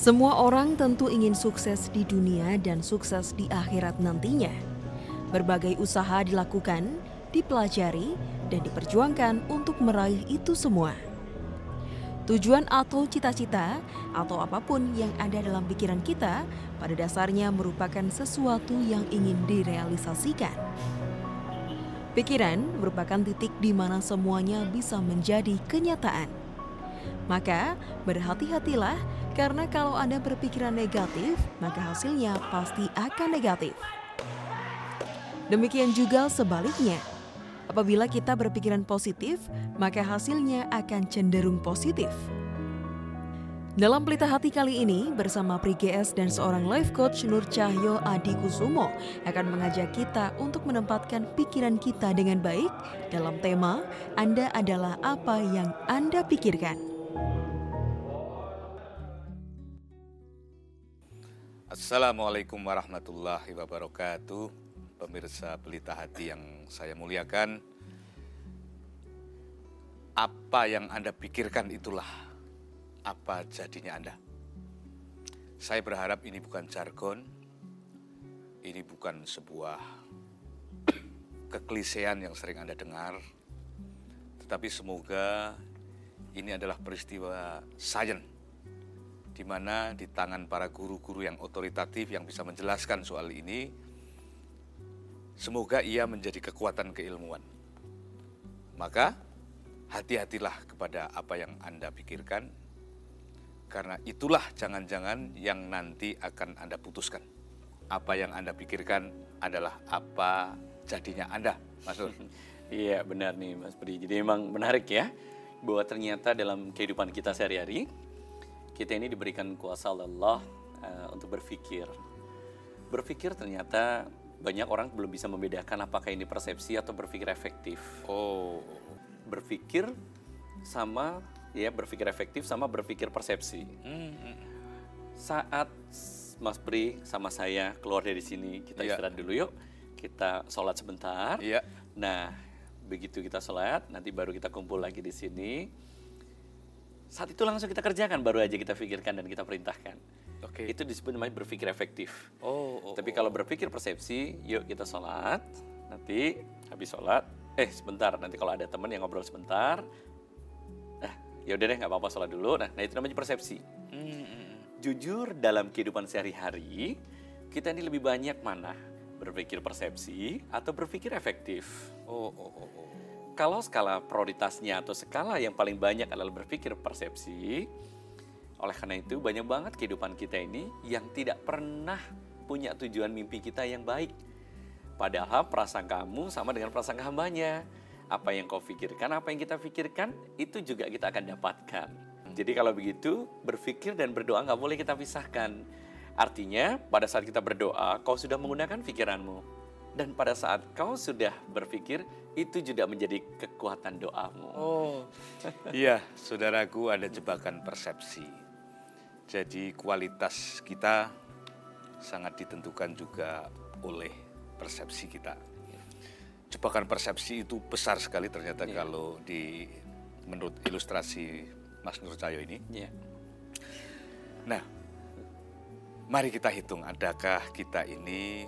Semua orang tentu ingin sukses di dunia dan sukses di akhirat nantinya. Berbagai usaha dilakukan, dipelajari, dan diperjuangkan untuk meraih itu semua. Tujuan atau cita-cita atau apa pun yang ada dalam pikiran kita pada dasarnya merupakan sesuatu yang ingin direalisasikan. Pikiran merupakan titik di mana semuanya bisa menjadi kenyataan. Maka berhati-hatilah karena kalau Anda berpikiran negatif, maka hasilnya pasti akan negatif. Demikian juga sebaliknya. Apabila kita berpikiran positif, maka hasilnya akan cenderung positif. Dalam Pelita Hati kali ini, bersama Pri GS dan seorang life coach Nur Cahyo Adi Kusumo akan mengajak kita untuk menempatkan pikiran kita dengan baik dalam tema Anda adalah apa yang Anda pikirkan. Assalamualaikum warahmatullahi wabarakatuh Pemirsa Pelita Hati yang saya muliakan Apa yang Anda pikirkan itulah apa jadinya Anda. Saya berharap ini bukan jargon, ini bukan sebuah kekelisean yang sering Anda dengar, tetapi semoga ini adalah peristiwa sains di mana di tangan para guru-guru yang otoritatif yang bisa menjelaskan soal ini, semoga ia menjadi kekuatan keilmuan. Maka hati-hatilah kepada apa yang Anda pikirkan, karena itulah jangan-jangan yang nanti akan Anda putuskan. Apa yang Anda pikirkan adalah apa jadinya Anda, Mas Nur. Iya benar nih Mas Pri. Jadi memang menarik ya bahwa ternyata dalam kehidupan kita sehari-hari kita ini diberikan kuasa Allah uh, untuk berpikir. Berpikir ternyata banyak orang belum bisa membedakan apakah ini persepsi atau berpikir efektif. Oh, berpikir sama ya berpikir efektif sama berpikir persepsi. Hmm, hmm. Saat Mas Pri sama saya keluar dari sini, kita yeah. istirahat dulu yuk. Kita sholat sebentar. Yeah. Nah, begitu kita sholat, nanti baru kita kumpul lagi di sini. Saat itu langsung kita kerjakan, baru aja kita pikirkan dan kita perintahkan. Oke. Okay. Itu disebut namanya berpikir efektif. Oh. oh Tapi oh. kalau berpikir persepsi, yuk kita sholat. Nanti habis sholat, eh sebentar. Nanti kalau ada teman yang ngobrol sebentar, ya udah deh nggak apa-apa sholat dulu. Nah, nah itu namanya persepsi. Hmm. Jujur dalam kehidupan sehari-hari kita ini lebih banyak mana berpikir persepsi atau berpikir efektif. Oh, oh, oh, oh. Kalau skala prioritasnya atau skala yang paling banyak adalah berpikir persepsi, oleh karena itu banyak banget kehidupan kita ini yang tidak pernah punya tujuan mimpi kita yang baik. Padahal perasaan kamu sama dengan perasaan hambanya apa yang kau pikirkan, apa yang kita pikirkan, itu juga kita akan dapatkan. Jadi kalau begitu, berpikir dan berdoa nggak boleh kita pisahkan. Artinya, pada saat kita berdoa, kau sudah menggunakan pikiranmu. Dan pada saat kau sudah berpikir, itu juga menjadi kekuatan doamu. Oh, iya, saudaraku ada jebakan persepsi. Jadi kualitas kita sangat ditentukan juga oleh persepsi kita jebakan persepsi itu besar sekali ternyata yeah. kalau di menurut ilustrasi Mas Nur Cahyo ini. Yeah. Nah, mari kita hitung adakah kita ini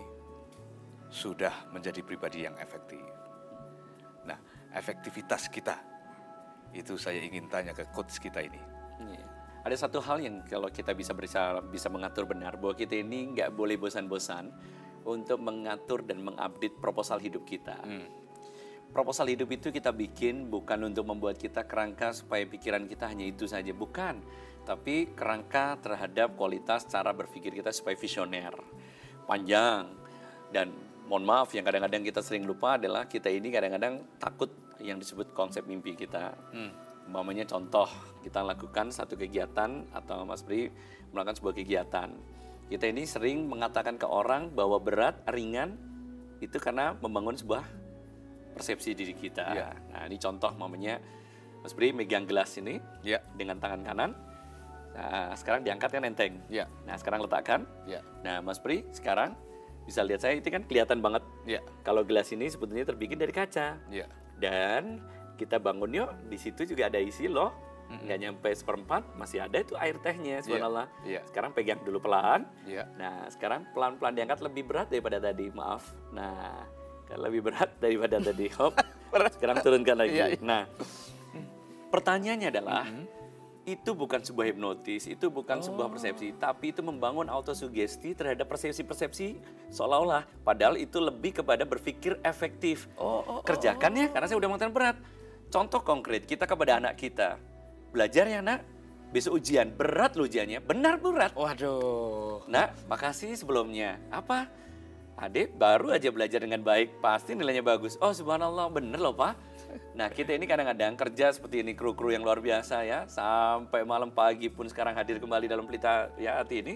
sudah menjadi pribadi yang efektif. Nah, efektivitas kita itu saya ingin tanya ke coach kita ini. Yeah. Ada satu hal yang kalau kita bisa bisa bisa mengatur benar bahwa kita ini nggak boleh bosan-bosan untuk mengatur dan mengupdate proposal hidup kita. Hmm. Proposal hidup itu kita bikin bukan untuk membuat kita kerangka supaya pikiran kita hanya itu saja, bukan. Tapi kerangka terhadap kualitas cara berpikir kita supaya visioner, panjang, dan mohon maaf yang kadang-kadang kita sering lupa adalah kita ini kadang-kadang takut yang disebut konsep mimpi kita. Hmm. Umpamanya contoh, kita lakukan satu kegiatan atau Mas Bri melakukan sebuah kegiatan kita ini sering mengatakan ke orang bahwa berat, ringan itu karena membangun sebuah persepsi diri kita. Ya. Nah, ini contoh mamanya Mas Bri megang gelas ini ya. dengan tangan kanan. Nah, sekarang diangkat kan enteng. Ya. Nah, sekarang letakkan. Ya. Nah, Mas Bri sekarang bisa lihat saya itu kan kelihatan banget. Ya. Kalau gelas ini sebetulnya terbikin dari kaca. Ya. Dan kita bangun yuk, di situ juga ada isi loh nggak nyampe seperempat masih ada itu air tehnya subhanallah iya. sekarang pegang dulu pelan Iya. nah sekarang pelan pelan diangkat lebih berat daripada tadi maaf nah kalau lebih berat daripada tadi hop sekarang turunkan lagi Iya, iya. nah pertanyaannya adalah itu bukan sebuah hipnotis, itu bukan sebuah persepsi, tapi itu membangun autosugesti terhadap persepsi-persepsi seolah-olah. Padahal itu lebih kepada berpikir efektif. Kerjakan ya, karena saya udah mengatakan berat. Contoh konkret, kita kepada anak kita. Belajar ya nak, besok ujian. Berat lo ujiannya, benar berat. Waduh. Nak, makasih sebelumnya. Apa? Adik baru aja belajar dengan baik, pasti nilainya bagus. Oh subhanallah, bener loh pak. Nah kita ini kadang-kadang kerja seperti ini kru-kru yang luar biasa ya. Sampai malam pagi pun sekarang hadir kembali dalam pelita ya hati ini.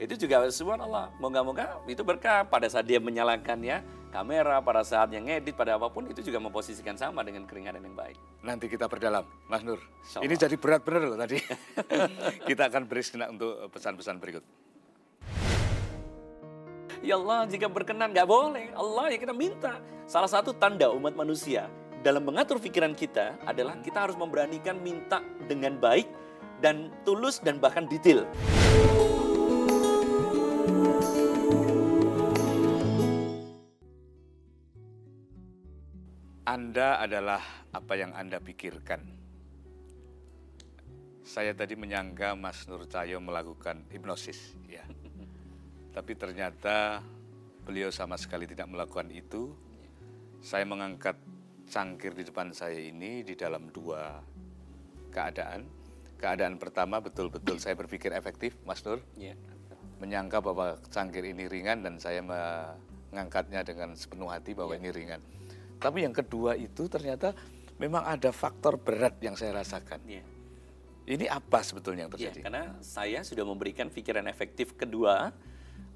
Itu juga subhanallah, moga-moga itu berkah pada saat dia menyalakan ya kamera, pada saat yang ngedit, pada apa pun itu juga memposisikan sama dengan keringanan yang baik. Nanti kita perdalam, Mas Nur. Ini jadi berat bener loh tadi. kita akan beri untuk pesan-pesan berikut. Ya Allah, jika berkenan nggak boleh. Allah yang kita minta. Salah satu tanda umat manusia dalam mengatur pikiran kita adalah kita harus memberanikan minta dengan baik dan tulus dan bahkan detail. Anda adalah apa yang Anda pikirkan. Saya tadi menyangka Mas Nur Cahyo melakukan hipnosis, ya. Tapi ternyata beliau sama sekali tidak melakukan itu. Saya mengangkat cangkir di depan saya ini di dalam dua keadaan. Keadaan pertama betul-betul saya berpikir efektif, Mas Nur Ya. menyangka bahwa cangkir ini ringan dan saya mengangkatnya dengan sepenuh hati bahwa Iya. ini ringan. Tapi yang kedua itu ternyata memang ada faktor berat yang saya rasakan. Ya. Ini apa sebetulnya yang Ya, terjadi? karena saya sudah memberikan pikiran efektif kedua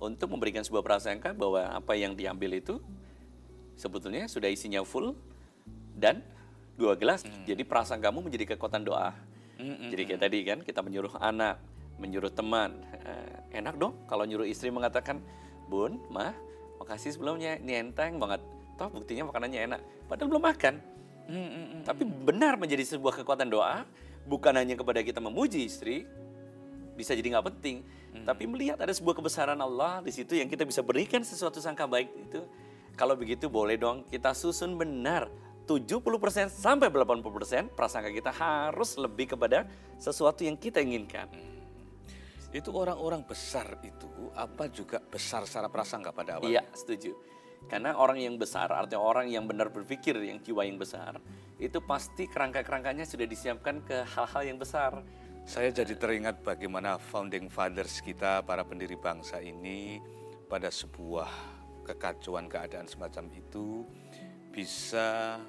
untuk memberikan sebuah prasangka bahwa apa yang diambil itu sebetulnya sudah isinya full dan dua gelas. Jadi prasangkamu menjadi kekuatan doa. Jadi kayak tadi kan kita menyuruh anak, menyuruh teman. Eh, enak dong kalau nyuruh istri mengatakan, "Bun, Mah, makasih sebelumnya. Ini enteng banget." Toh buktinya makanannya enak. Padahal belum makan. Tapi benar menjadi sebuah kekuatan doa, bukan hanya kepada kita memuji istri, bisa jadi nggak penting, tapi melihat ada sebuah kebesaran Allah di situ yang kita bisa berikan sesuatu sangka baik itu. Kalau begitu boleh dong kita susun benar 70% sampai 80% prasangka kita harus lebih kepada sesuatu yang kita inginkan. Itu orang-orang besar itu apa juga besar secara prasangka pada awal? Iya, setuju. Karena orang yang besar, artinya orang yang benar berpikir yang jiwa yang besar, itu pasti kerangka-kerangkanya sudah disiapkan ke hal-hal yang besar. Saya jadi teringat bagaimana founding fathers kita, para pendiri bangsa ini pada sebuah kekacauan keadaan semacam itu bisa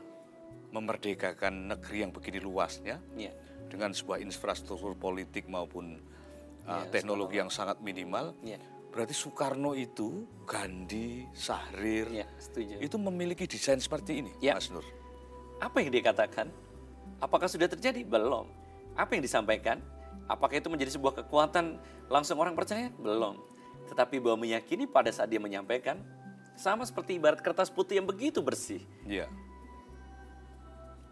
memerdekakan negeri yang begini luasnya Iya. dengan sebuah infrastruktur politik maupun uh, Iya, teknologi yang sangat minimal. Iya. Berarti Soekarno itu, Gandhi, Sahrir, setuju. itu memiliki desain seperti ini, Iya. Mas Nur. Apa yang dia katakan? Apakah sudah terjadi? Belum. Apa yang disampaikan? Apakah itu menjadi sebuah kekuatan langsung orang percaya? Belum. Tetapi bahwa meyakini pada saat dia menyampaikan, sama seperti ibarat kertas putih yang begitu bersih. Iya.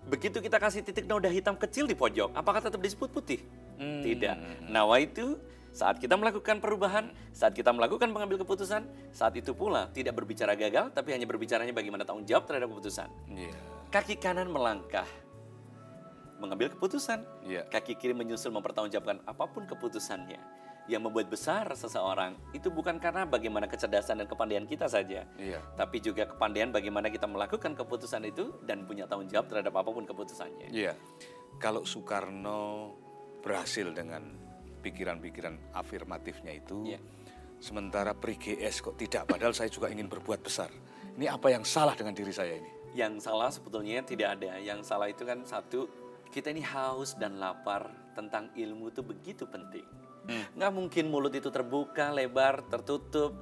Begitu kita kasih titik noda hitam kecil di pojok, apakah tetap disebut putih? Hmm. Tidak. Nawa itu saat kita melakukan perubahan, saat kita melakukan pengambil keputusan, saat itu pula tidak berbicara gagal, tapi hanya berbicaranya bagaimana tanggung jawab terhadap keputusan. Iya. Kaki kanan melangkah, mengambil keputusan. Iya. Kaki kiri menyusul mempertanggungjawabkan apa pun keputusannya. Yang membuat besar seseorang itu bukan karena bagaimana kecerdasan dan kepandaian kita saja, Iya. tapi juga kepandaian bagaimana kita melakukan keputusan itu dan punya tanggung jawab terhadap apa pun keputusannya. Iya. Kalau Soekarno berhasil dengan pikiran-pikiran afirmatifnya itu, Iya. sementara Pri GS kok tidak, padahal saya juga ingin berbuat besar. Ini apa yang salah dengan diri saya ini? Yang salah sebetulnya tidak ada. Yang salah itu kan satu, kita ini haus dan lapar tentang ilmu itu begitu penting. Nggak mungkin mulut itu terbuka, lebar, tertutup,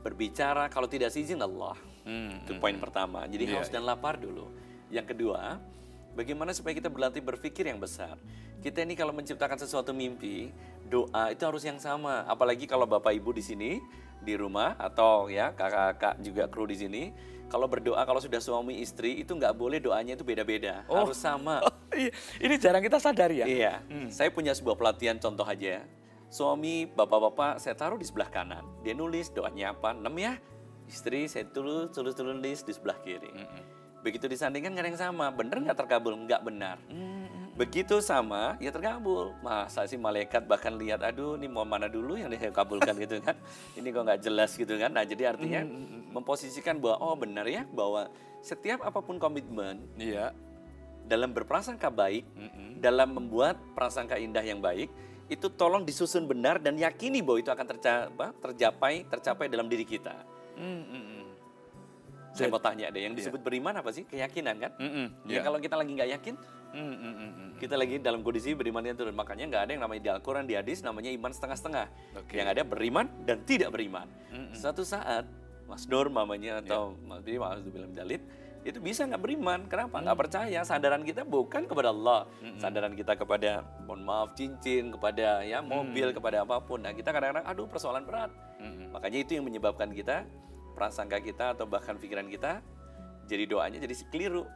berbicara kalau tidak seizin Allah. Hmm, Itu poin pertama. Jadi Iya, haus dan lapar dulu. Yang kedua, bagaimana supaya kita berlatih berpikir yang besar. Kita ini kalau menciptakan sesuatu mimpi, doa itu harus yang sama. Apalagi kalau Bapak Ibu di sini di rumah atau ya kakak-kakak juga kru di sini, kalau berdoa kalau sudah suami istri itu nggak boleh doanya itu beda-beda, harus sama. Iya, ini jarang kita sadari ya. Iya, saya punya sebuah pelatihan contoh aja. Suami, bapak-bapak, saya taruh di sebelah kanan. Dia nulis doanya apa, enam ya. Istri, saya tulis, tulis, tulis di sebelah kiri. Begitu disandingkan nggak ada yang sama. Bener nggak terkabul? Nggak benar. Begitu sama, ya terkabul. Masa sih malaikat bahkan lihat, aduh ini mau mana dulu yang dikabulkan gitu kan. Ini kok nggak jelas gitu kan. Nah jadi artinya memposisikan bahwa, oh benar ya, bahwa setiap apa pun komitmen, Iya. dalam berprasangka baik, dalam membuat prasangka indah yang baik, itu tolong disusun benar dan yakini bahwa itu akan terca- apa, tercapai tercapai dalam diri kita. Mm, mm, mm. Saya mau tanya deh, yang disebut beriman apa sih? Keyakinan kan? Mm, mm, Ya iya. kalau kita lagi nggak yakin, Mm, mm, mm, mm. kita lagi dalam kondisi beriman yang turun. Makanya nggak ada yang namanya di Al-Quran, di hadis, namanya iman setengah-setengah. Oke. Yang ada beriman dan tidak beriman. Suatu saat, Mas Nur mamanya atau Mas Bidi, Mas bilang Dalit, itu bisa nggak beriman. Kenapa? Nggak percaya. Sandaran kita bukan kepada Allah. Sandaran kita kepada, mohon maaf, cincin, kepada ya mobil, kepada apa pun. Nah kita kadang-kadang, aduh persoalan berat. Makanya itu yang menyebabkan kita, prasangka kita atau bahkan pikiran kita, jadi doanya jadi keliru.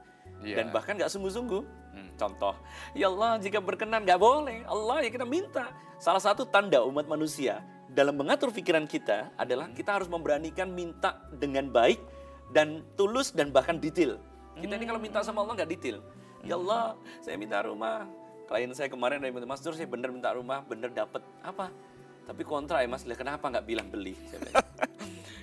Iya. Dan bahkan nggak sungguh-sungguh. Contoh, ya Allah jika berkenan nggak boleh. Allah ya kita minta. Salah satu tanda umat manusia dalam mengatur pikiran kita adalah kita harus memberanikan minta dengan baik dan tulus dan bahkan detail. Kita ini kalau minta sama Allah nggak detail. Ya Allah, saya minta rumah. Klien saya kemarin dari Mas Nur, saya bener minta rumah, bener dapat apa? Tapi kontra ya Mas, "Lah, kenapa nggak bilang beli? Bilang,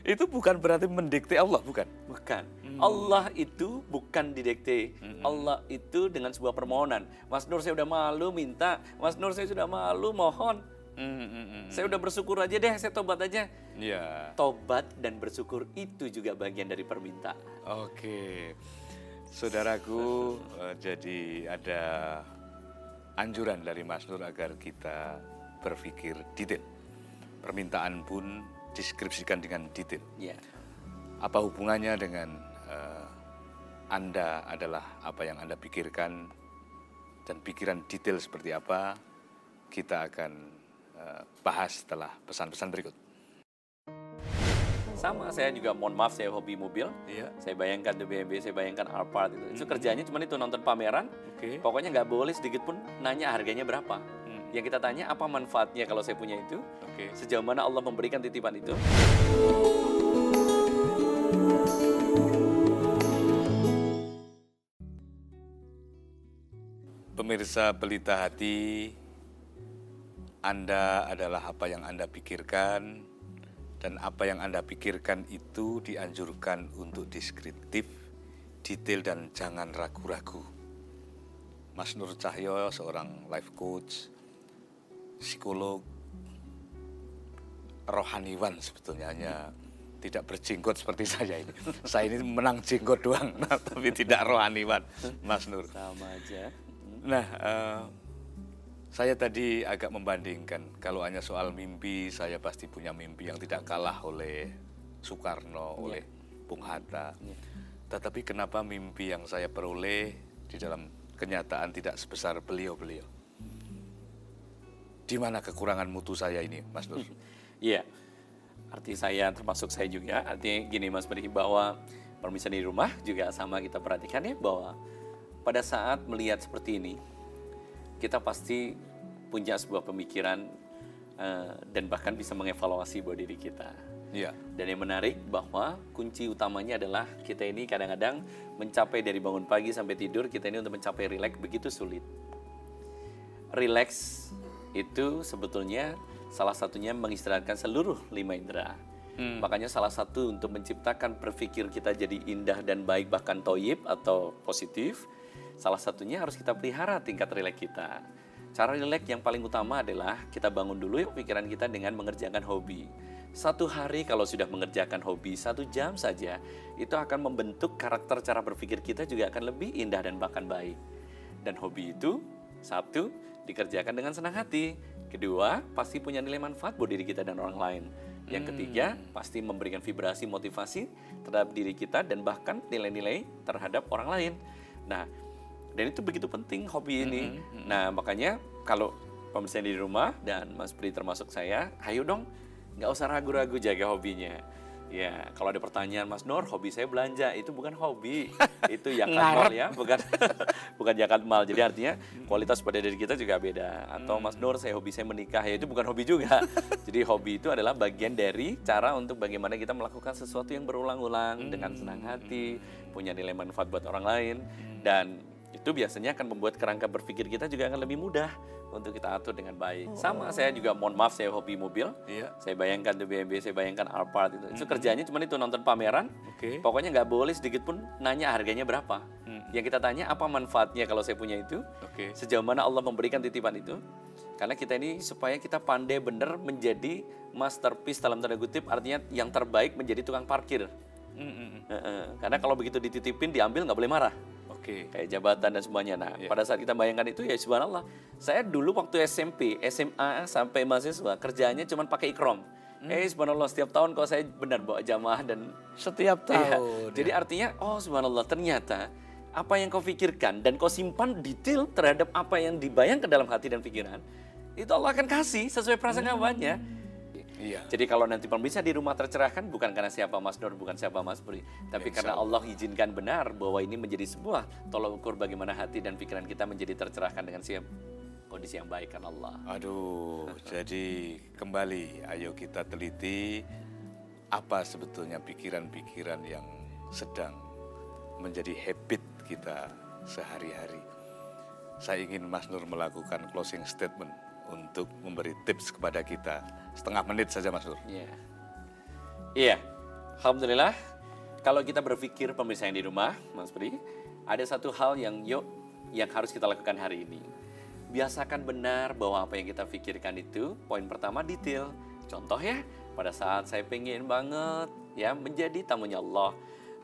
Itu bukan berarti mendikte Allah, bukan? Bukan. Allah itu bukan didekte. Allah itu dengan sebuah permohonan. Mas Nur saya udah malu minta. Mas Nur saya sudah malu mohon. Mm, mm, mm. Saya udah bersyukur aja deh, saya tobat aja. Iya. Tobat dan bersyukur itu juga bagian dari permintaan. Oke, saudaraku, eh, jadi ada anjuran dari Mas Nur agar kita berpikir detail. Permintaan pun deskripsikan dengan detail. Ya. Apa hubungannya dengan eh, Anda adalah apa yang Anda pikirkan dan pikiran detail seperti apa kita akan bahas setelah pesan-pesan berikut. Sama, saya juga mohon maaf saya hobi mobil. Iya. Saya bayangkan the BMW, saya bayangkan Alphard itu. Itu kerjanya cuma itu nonton pameran. Oke. Pokoknya nggak boleh sedikit pun nanya harganya berapa. Yang kita tanya apa manfaatnya kalau saya punya itu. Oke. Sejauh mana Allah memberikan titipan itu. Pemirsa Pelita Hati, Anda adalah apa yang Anda pikirkan, dan apa yang Anda pikirkan itu dianjurkan untuk deskriptif, detail, dan jangan ragu-ragu. Mas Nur Cahyo, seorang life coach, psikolog, rohaniwan sebetulnya hanya tidak berjenggot seperti saya ini. Saya ini menang jenggot doang, tapi tidak rohaniwan, Mas Nur. Sama aja. Nah, eh, saya tadi agak membandingkan kalau hanya soal mimpi, saya pasti punya mimpi yang tidak kalah oleh Soekarno, oleh Bung Hatta. Tetapi kenapa mimpi yang saya peroleh di dalam kenyataan tidak sebesar beliau-beliau? Di mana kekurangan mutu saya ini, Mas Nur? Iya. Arti saya termasuk saya juga. Artinya gini Mas Beri bahwa permisa di rumah juga sama kita perhatikan ya bahwa pada saat melihat seperti ini kita pasti punya sebuah pemikiran eh, dan bahkan bisa mengevaluasi buat diri kita. Iya. Dan yang menarik bahwa kunci utamanya adalah kita ini kadang-kadang mencapai dari bangun pagi sampai tidur kita ini untuk mencapai rileks begitu sulit. Rileks itu sebetulnya salah satunya mengistirahatkan seluruh lima indera. Makanya salah satu untuk menciptakan berpikir kita jadi indah dan baik bahkan toyib atau positif, salah satunya harus kita pelihara tingkat rileks kita. Cara rileks yang paling utama adalah kita bangun dulu yuk pikiran kita dengan mengerjakan hobi. Satu hari kalau sudah mengerjakan hobi satu jam saja, itu akan membentuk karakter cara berpikir kita juga akan lebih indah dan bahkan baik. Dan hobi itu, satu, dikerjakan dengan senang hati. Kedua, pasti punya nilai manfaat buat diri kita dan orang lain. Yang ketiga, pasti memberikan vibrasi motivasi terhadap diri kita dan bahkan nilai-nilai terhadap orang lain. Nah, dan itu begitu penting hobi ini. Nah, makanya kalau pemirsa di rumah dan Mas Pri termasuk saya, ayo dong, nggak usah ragu-ragu jaga hobinya. Ya, kalau ada pertanyaan Mas Nur, hobi saya belanja, itu bukan hobi, itu yang mal ya, bukan bukan zakat mal. Jadi artinya kualitas pada diri kita juga beda. Atau Mas Nur, saya hobi saya menikah, ya itu bukan hobi juga. Jadi hobi itu adalah bagian dari cara untuk bagaimana kita melakukan sesuatu yang berulang-ulang dengan senang hati, punya nilai manfaat buat orang lain, dan itu biasanya akan membuat kerangka berpikir kita juga akan lebih mudah untuk kita atur dengan baik. Sama saya juga mohon maaf saya hobi mobil. Iya. Saya bayangkan tuh BMW, saya bayangkan Alphard itu. Itu kerjanya cuma itu nonton pameran. Oke. Pokoknya nggak boleh sedikit pun nanya harganya berapa. Yang kita tanya apa manfaatnya kalau saya punya itu. Oke. Sejauh mana Allah memberikan titipan itu. Karena kita ini supaya kita pandai benar menjadi masterpiece dalam tanda kutip artinya yang terbaik menjadi tukang parkir. Heeh. Karena kalau begitu dititipin diambil nggak boleh marah Oke. kayak jabatan dan semuanya. Nah, Iya. pada saat kita bayangkan itu ya subhanallah. Saya dulu waktu SMP, SMA sampai mahasiswa kerjanya cuma pakai ikrom. Hmm. Eh subhanallah setiap tahun kalau saya benar bawa jamaah dan Setiap Iya. tahun. Jadi artinya oh subhanallah ternyata apa yang kau pikirkan dan kau simpan detail terhadap apa yang dibayangkan dalam hati dan pikiran itu Allah akan kasih sesuai prasangkaannya. Iya. Jadi kalau nanti pemirsa di rumah tercerahkan bukan karena siapa Mas Nur, bukan siapa Mas Bri, tapi Ya, karena Allah izinkan benar bahwa ini menjadi sebuah tolak ukur bagaimana hati dan pikiran kita menjadi tercerahkan dengan siap kondisi yang baik kan Allah. Aduh, jadi kembali ayo kita teliti apa sebetulnya pikiran-pikiran yang sedang menjadi habit kita sehari-hari. Saya ingin Mas Nur melakukan closing statement untuk memberi tips kepada kita. Setengah menit saja Mas Nur. Iya. Iya. Alhamdulillah kalau kita berpikir pemirsa yang di rumah, Mas Bri, ada satu hal yang yuk yang harus kita lakukan hari ini. Biasakan benar bahwa apa yang kita pikirkan itu poin pertama detail. Contoh ya, pada saat saya pengen banget ya menjadi tamunya Allah.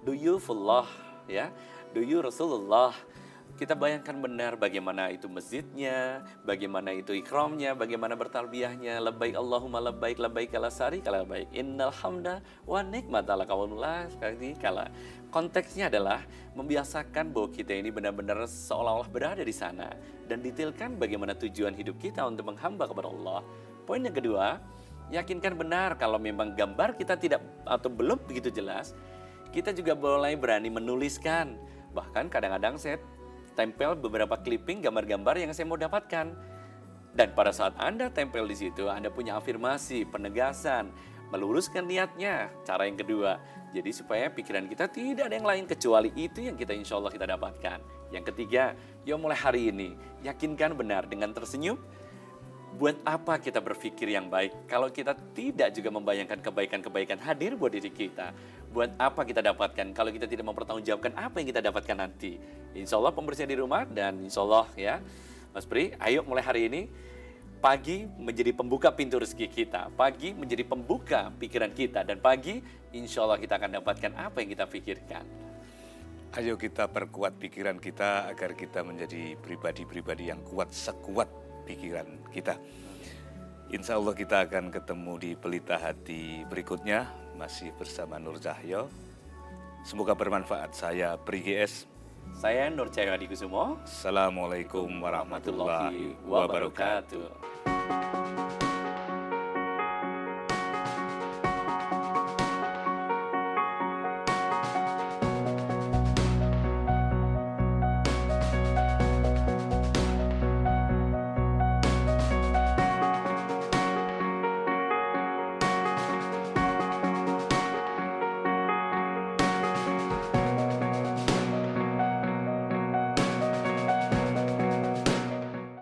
Do you fullah ya? Do you Rasulullah? Kita bayangkan benar bagaimana itu masjidnya, bagaimana itu ikramnya, bagaimana bertalbiyahnya. Labbaik Allahumma labbaik labbaik kala sari kala baik. Innal hamda wa nikmata laka wa mullah. Sekali kala. Konteksnya adalah membiasakan bahwa kita ini benar-benar seolah-olah berada di sana dan detailkan bagaimana tujuan hidup kita untuk menghamba kepada Allah. Poin yang kedua, yakinkan benar kalau memang gambar kita tidak atau belum begitu jelas, kita juga mulai berani menuliskan. Bahkan kadang-kadang saya tempel beberapa clipping gambar-gambar yang saya mau dapatkan. Dan pada saat Anda tempel di situ, Anda punya afirmasi, penegasan, meluruskan niatnya. Cara yang kedua, jadi supaya pikiran kita tidak ada yang lain kecuali itu yang kita insya Allah kita dapatkan. Yang ketiga, yuk mulai hari ini, yakinkan benar dengan tersenyum, buat apa kita berpikir yang baik kalau kita tidak juga membayangkan kebaikan-kebaikan hadir buat diri kita? Buat apa kita dapatkan kalau kita tidak mempertanggungjawabkan apa yang kita dapatkan nanti? Insya Allah pembersihan di rumah dan insya Allah ya Mas Pri, ayo mulai hari ini pagi menjadi pembuka pintu rezeki kita, pagi menjadi pembuka pikiran kita dan pagi insya Allah kita akan dapatkan apa yang kita pikirkan. Ayo kita perkuat pikiran kita agar kita menjadi pribadi-pribadi yang kuat sekuat pikiran kita. Insya Allah kita akan ketemu di Pelita Hati berikutnya, masih bersama Nur Cahyo. Semoga bermanfaat. Saya Pri GS. Saya Nur Cahyo Adi Kusumo. Assalamualaikum warahmatullahi wabarakatuh.